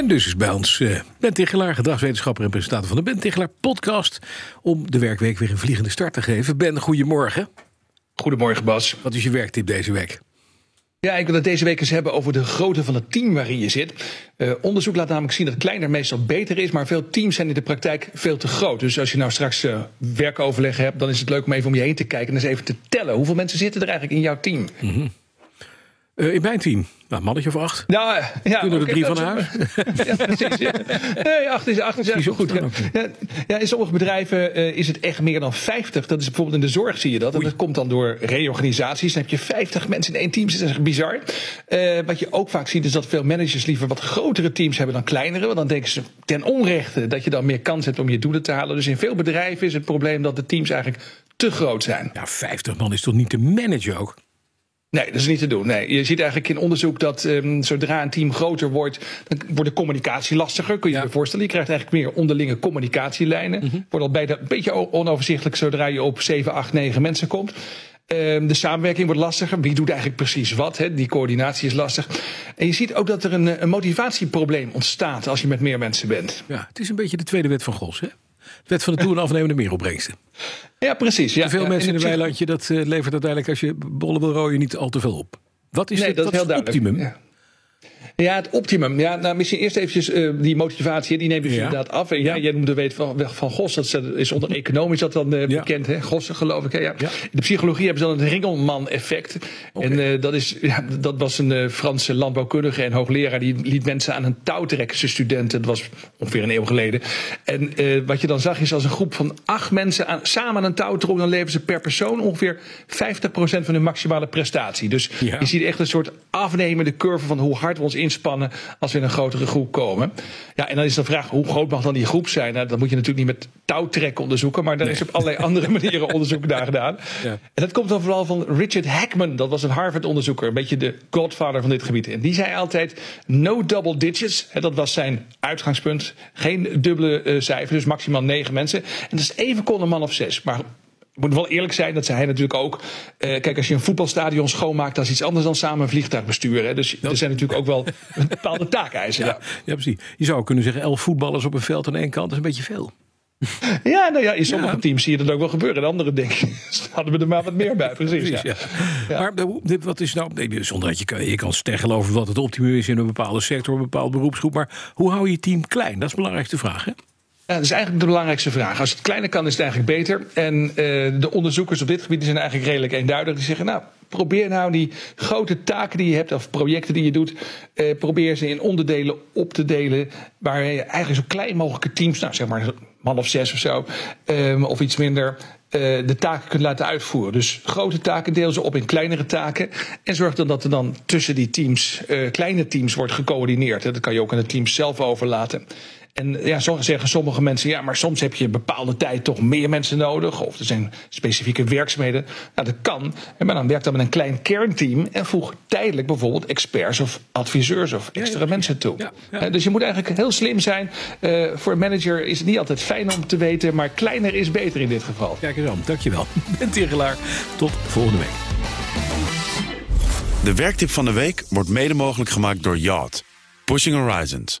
En dus is bij ons uh, Ben Tichelaar, gedragswetenschapper en presentator van de Ben Tichelaar podcast. Om de werkweek weer een vliegende start te geven. Ben, goedemorgen. Goedemorgen Bas. Wat is je werktip deze week? Ja, ik wil het deze week eens hebben over de grootte van het team waarin je zit. Uh, onderzoek laat namelijk zien dat kleiner meestal beter is, maar veel teams zijn in de praktijk veel te groot. Dus als je nou straks uh, werkoverleg hebt, dan is het leuk om even om je heen te kijken en eens even te tellen. Hoeveel mensen zitten er eigenlijk in jouw team? Mm -hmm. Uh, in mijn team? Nou, mannetje of acht? Nou, ja, Kunnen er okay, drie van huis? Ja, precies. Ja. Nee, acht is, acht is echt goed. Ja. Ja, in sommige bedrijven uh, is het echt meer dan 50. Dat is bijvoorbeeld in de zorg zie je dat. En dat komt dan door reorganisaties. Dan heb je 50 mensen in één team. Dat is echt bizar. Uh, wat je ook vaak ziet is dat veel managers liever wat grotere teams hebben dan kleinere. Want dan denken ze ten onrechte dat je dan meer kans hebt om je doelen te halen. Dus in veel bedrijven is het probleem dat de teams eigenlijk te groot zijn. Ja, 50 man is toch niet te managen ook? Nee, dat is niet te doen. Nee. Je ziet eigenlijk in onderzoek dat um, zodra een team groter wordt, dan wordt de communicatie lastiger. Kun je ja. je voorstellen? Je krijgt eigenlijk meer onderlinge communicatielijnen. Mm-hmm. Wordt al bijna een beetje onoverzichtelijk zodra je op 7, 8, 9 mensen komt. Um, de samenwerking wordt lastiger. Wie doet eigenlijk precies wat? Hè? Die coördinatie is lastig. En je ziet ook dat er een, een motivatieprobleem ontstaat als je met meer mensen bent. Ja, het is een beetje de tweede wet van Gos, hè? Wet van de toe- en afnemende meeropbrengsten. Ja, precies. Ja, veel ja, mensen in een weilandje, dat uh, levert uiteindelijk als je bollen wil rooien niet al te veel op. Wat is, nee, het, dat is heel optimum? Ja. Ja, het optimum. Ja, nou, misschien eerst eventjes uh, die motivatie, die neem ik ja. inderdaad af. En ja, ja. jij noemde weet van, van Gos, dat is onder economisch dat dan uh, ja. bekend, hè? Gossen geloof ik. Hè? Ja. In de psychologie hebben ze dan het Ringelman-effect. Okay. En uh, dat, is, ja, dat was een Franse landbouwkundige en hoogleraar, die liet mensen aan een touw trekken, zijn studenten. Dat was ongeveer een eeuw geleden. En wat je dan zag is als een groep van acht mensen aan, samen aan een touw trok, dan leveren ze per persoon ongeveer 50% van hun maximale prestatie. Dus je ziet echt een soort afnemende curve van hoe hard we ons inspannen als we in een grotere groep komen. Ja, en dan is de vraag, hoe groot mag dan die groep zijn? Nou, dat moet je natuurlijk niet met touwtrekken onderzoeken, maar daar is op allerlei andere manieren onderzoek naar gedaan. Ja. En dat komt dan vooral van Richard Hackman, dat was een Harvard-onderzoeker, een beetje de godfather van dit gebied. En die zei altijd, no double digits, dat was zijn uitgangspunt, geen dubbele uh, cijfer, dus maximaal negen mensen. En dat is even kon een man of zes, maar moet wel eerlijk zijn, dat zei hij natuurlijk ook. Uh, kijk, als je een voetbalstadion schoonmaakt, dat is iets anders dan samen een vliegtuig besturen. Dus dat... er zijn natuurlijk ook wel bepaalde taakeisen. Ja, ja, precies. Je zou kunnen zeggen, elf voetballers op een veld aan één kant, dat is een beetje veel. Ja, nou ja, in sommige ja. teams zie je dat ook wel gebeuren. In andere denk ik, hadden we er maar wat meer bij. Precies, Precies ja. ja. Maar wat is nou, nee, zonder dat je kan, je kan steggelen over wat het optimum is in een bepaalde sector, een bepaalde beroepsgroep. Maar hoe hou je je team klein? Dat is de belangrijkste vraag, hè? Ja, dat is eigenlijk de belangrijkste vraag. Als het kleiner kan, is het eigenlijk beter. En uh, de onderzoekers op dit gebied zijn eigenlijk redelijk eenduidig. Die zeggen, nou, probeer nou die grote taken die je hebt, of projecten die je doet, uh, probeer ze in onderdelen op te delen. Waar je eigenlijk zo klein mogelijke teams, nou zeg maar man of zes of zo, um, of iets minder, uh, de taken kunt laten uitvoeren. Dus grote taken deel ze op in kleinere taken. En zorg dan dat er dan tussen die teams, kleine teams, wordt gecoördineerd. Dat kan je ook aan de teams zelf overlaten. En ja, zo zeggen sommige mensen, ja, maar soms heb je een bepaalde tijd toch meer mensen nodig. Of er zijn specifieke werkzaamheden. Nou, dat kan. En maar dan werkt dan met een klein kernteam. En voeg tijdelijk bijvoorbeeld experts of adviseurs of extra ja, ja, mensen toe. Ja, dus je moet eigenlijk heel slim zijn. Uh, voor een manager is het niet altijd fijn om te weten. Maar kleiner is beter in dit geval. Kijk eens aan. Dankjewel. Ben Tegelaar. Tot volgende week. De werktip van de week wordt mede mogelijk gemaakt door Yacht. Pushing Horizons.